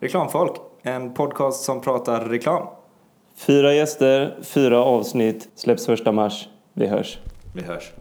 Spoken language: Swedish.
Reklamfolk, en podcast som pratar reklam. Fyra gäster, fyra avsnitt, släpps första mars. Vi hörs. Vi hörs.